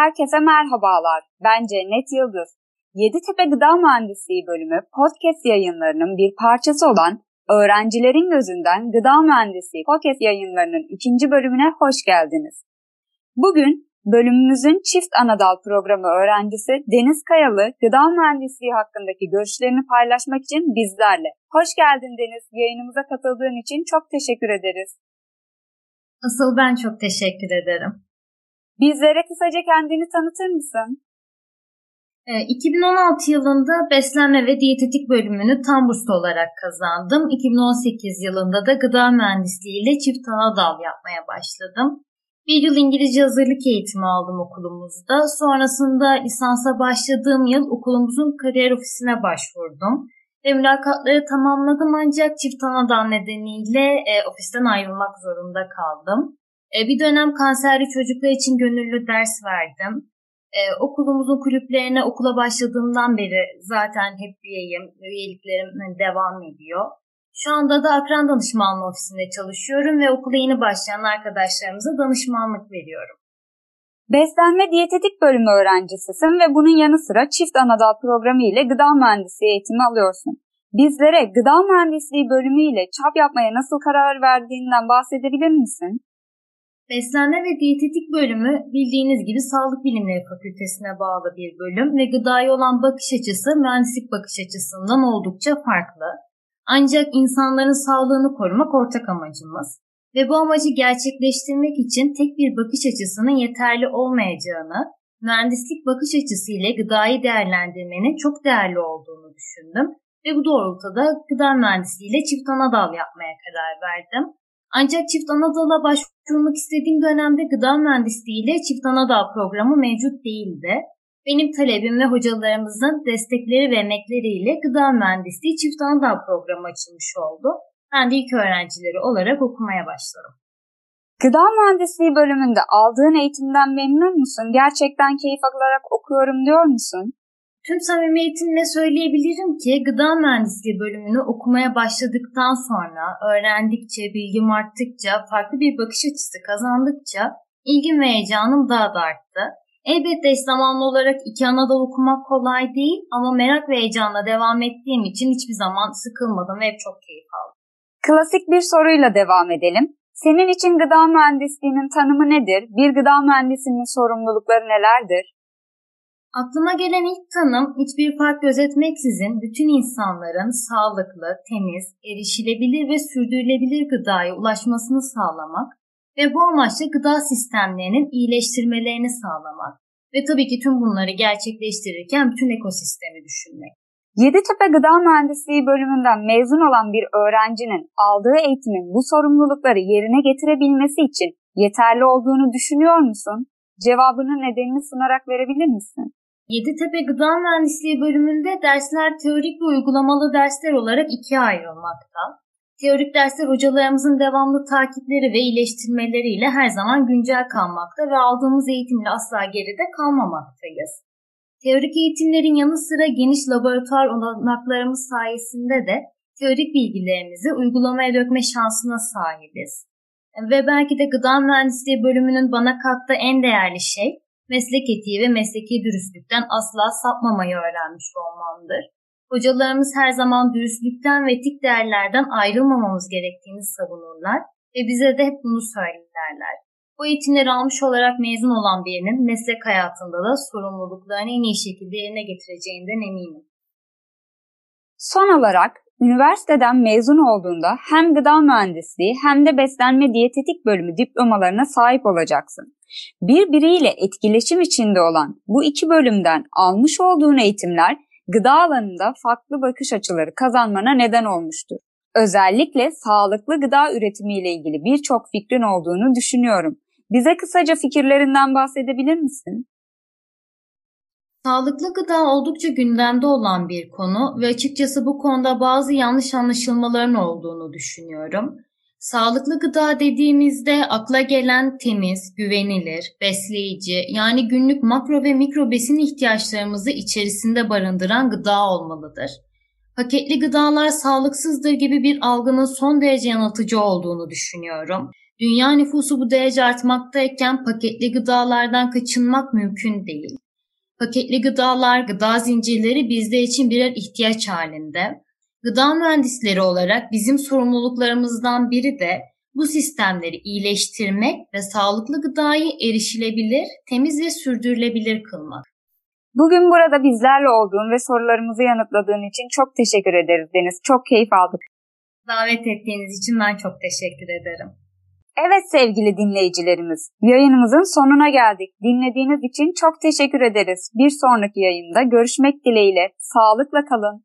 Herkese merhabalar. Ben Cennet Yıldız. Yeditepe Gıda Mühendisliği bölümü podcast yayınlarının bir parçası olan Öğrencilerin Gözünden Gıda Mühendisliği podcast yayınlarının ikinci bölümüne hoş geldiniz. Bugün bölümümüzün çift anadal programı öğrencisi Deniz Kayalı gıda mühendisliği hakkındaki görüşlerini paylaşmak için bizlerle. Hoş geldin Deniz. Yayınımıza katıldığın için çok teşekkür ederiz. Asıl ben çok teşekkür ederim. Bizlere kısaca kendini tanıtır mısın? 2016 ee, yılında beslenme ve diyetetik bölümünü tam burslu olarak kazandım. 2018 yılında da gıda mühendisliği ile çift ana dal yapmaya başladım. Bir yıl İngilizce hazırlık eğitimi aldım okulumuzda. Sonrasında lisansa başladığım yıl okulumuzun kariyer ofisine başvurdum. Ve mülakatları tamamladım ancak çift ana dal nedeniyle e, ofisten ayrılmak zorunda kaldım. E, bir dönem kanserli çocuklar için gönüllü ders verdim. E, okulumuzun kulüplerine okula başladığımdan beri zaten hep üyeyim. Üyeliklerim devam ediyor. Şu anda da akran danışmanlığı ofisinde çalışıyorum ve okula yeni başlayan arkadaşlarımıza danışmanlık veriyorum. Beslenme diyetetik bölümü öğrencisisin ve bunun yanı sıra çift anadal programı ile gıda mühendisliği eğitimi alıyorsun. Bizlere gıda mühendisliği bölümü ile çap yapmaya nasıl karar verdiğinden bahsedebilir misin? Beslenme ve diyetetik bölümü bildiğiniz gibi Sağlık Bilimleri Fakültesine bağlı bir bölüm ve gıdaya olan bakış açısı mühendislik bakış açısından oldukça farklı. Ancak insanların sağlığını korumak ortak amacımız ve bu amacı gerçekleştirmek için tek bir bakış açısının yeterli olmayacağını, mühendislik bakış açısı ile gıdayı değerlendirmenin çok değerli olduğunu düşündüm ve bu doğrultuda gıda mühendisliği ile çift ana dal yapmaya karar verdim. Ancak Çift Anadolu'a başvurmak istediğim dönemde gıda mühendisliği ile Çift Anadolu programı mevcut değildi. Benim talebim ve hocalarımızın destekleri ve emekleriyle gıda mühendisliği Çift Anadolu programı açılmış oldu. Ben de ilk öğrencileri olarak okumaya başladım. Gıda mühendisliği bölümünde aldığın eğitimden memnun musun? Gerçekten keyif alarak okuyorum diyor musun? Tüm samimiyetimle söyleyebilirim ki gıda mühendisliği bölümünü okumaya başladıktan sonra öğrendikçe, bilgim arttıkça, farklı bir bakış açısı kazandıkça ilgim ve heyecanım daha da arttı. Elbette eş zamanlı olarak iki Anadolu okumak kolay değil ama merak ve heyecanla devam ettiğim için hiçbir zaman sıkılmadım ve hep çok keyif aldım. Klasik bir soruyla devam edelim. Senin için gıda mühendisliğinin tanımı nedir? Bir gıda mühendisinin sorumlulukları nelerdir? Aklıma gelen ilk tanım hiçbir fark gözetmeksizin bütün insanların sağlıklı, temiz, erişilebilir ve sürdürülebilir gıdaya ulaşmasını sağlamak ve bu amaçla gıda sistemlerinin iyileştirmelerini sağlamak ve tabii ki tüm bunları gerçekleştirirken bütün ekosistemi düşünmek. Yeditepe Gıda Mühendisliği bölümünden mezun olan bir öğrencinin aldığı eğitimin bu sorumlulukları yerine getirebilmesi için yeterli olduğunu düşünüyor musun? Cevabının nedenini sunarak verebilir misin? Yeditepe Gıda Mühendisliği bölümünde dersler teorik ve uygulamalı dersler olarak ikiye ayrılmakta. Teorik dersler hocalarımızın devamlı takipleri ve iyileştirmeleriyle her zaman güncel kalmakta ve aldığımız eğitimle asla geride kalmamaktayız. Teorik eğitimlerin yanı sıra geniş laboratuvar olanaklarımız sayesinde de teorik bilgilerimizi uygulamaya dökme şansına sahibiz. Ve belki de gıda mühendisliği bölümünün bana kattığı en değerli şey meslek etiği ve mesleki dürüstlükten asla sapmamayı öğrenmiş olmamdır. Hocalarımız her zaman dürüstlükten ve etik değerlerden ayrılmamamız gerektiğini savunurlar ve bize de hep bunu söylerler. Bu eğitimleri almış olarak mezun olan birinin meslek hayatında da sorumluluklarını en iyi şekilde yerine getireceğinden eminim. Son olarak üniversiteden mezun olduğunda hem gıda mühendisliği hem de beslenme diyetetik bölümü diplomalarına sahip olacaksın. Birbiriyle etkileşim içinde olan bu iki bölümden almış olduğun eğitimler gıda alanında farklı bakış açıları kazanmana neden olmuştur. Özellikle sağlıklı gıda üretimiyle ilgili birçok fikrin olduğunu düşünüyorum. Bize kısaca fikirlerinden bahsedebilir misin? Sağlıklı gıda oldukça gündemde olan bir konu ve açıkçası bu konuda bazı yanlış anlaşılmaların olduğunu düşünüyorum. Sağlıklı gıda dediğimizde akla gelen temiz, güvenilir, besleyici yani günlük makro ve mikro besin ihtiyaçlarımızı içerisinde barındıran gıda olmalıdır. Paketli gıdalar sağlıksızdır gibi bir algının son derece yanıltıcı olduğunu düşünüyorum. Dünya nüfusu bu derece artmaktayken paketli gıdalardan kaçınmak mümkün değil. Paketli gıdalar, gıda zincirleri bizler için birer ihtiyaç halinde. Gıda mühendisleri olarak bizim sorumluluklarımızdan biri de bu sistemleri iyileştirmek ve sağlıklı gıdayı erişilebilir, temiz ve sürdürülebilir kılmak. Bugün burada bizlerle olduğun ve sorularımızı yanıtladığın için çok teşekkür ederiz Deniz. Çok keyif aldık. Davet ettiğiniz için ben çok teşekkür ederim. Evet sevgili dinleyicilerimiz, yayınımızın sonuna geldik. Dinlediğiniz için çok teşekkür ederiz. Bir sonraki yayında görüşmek dileğiyle. Sağlıkla kalın.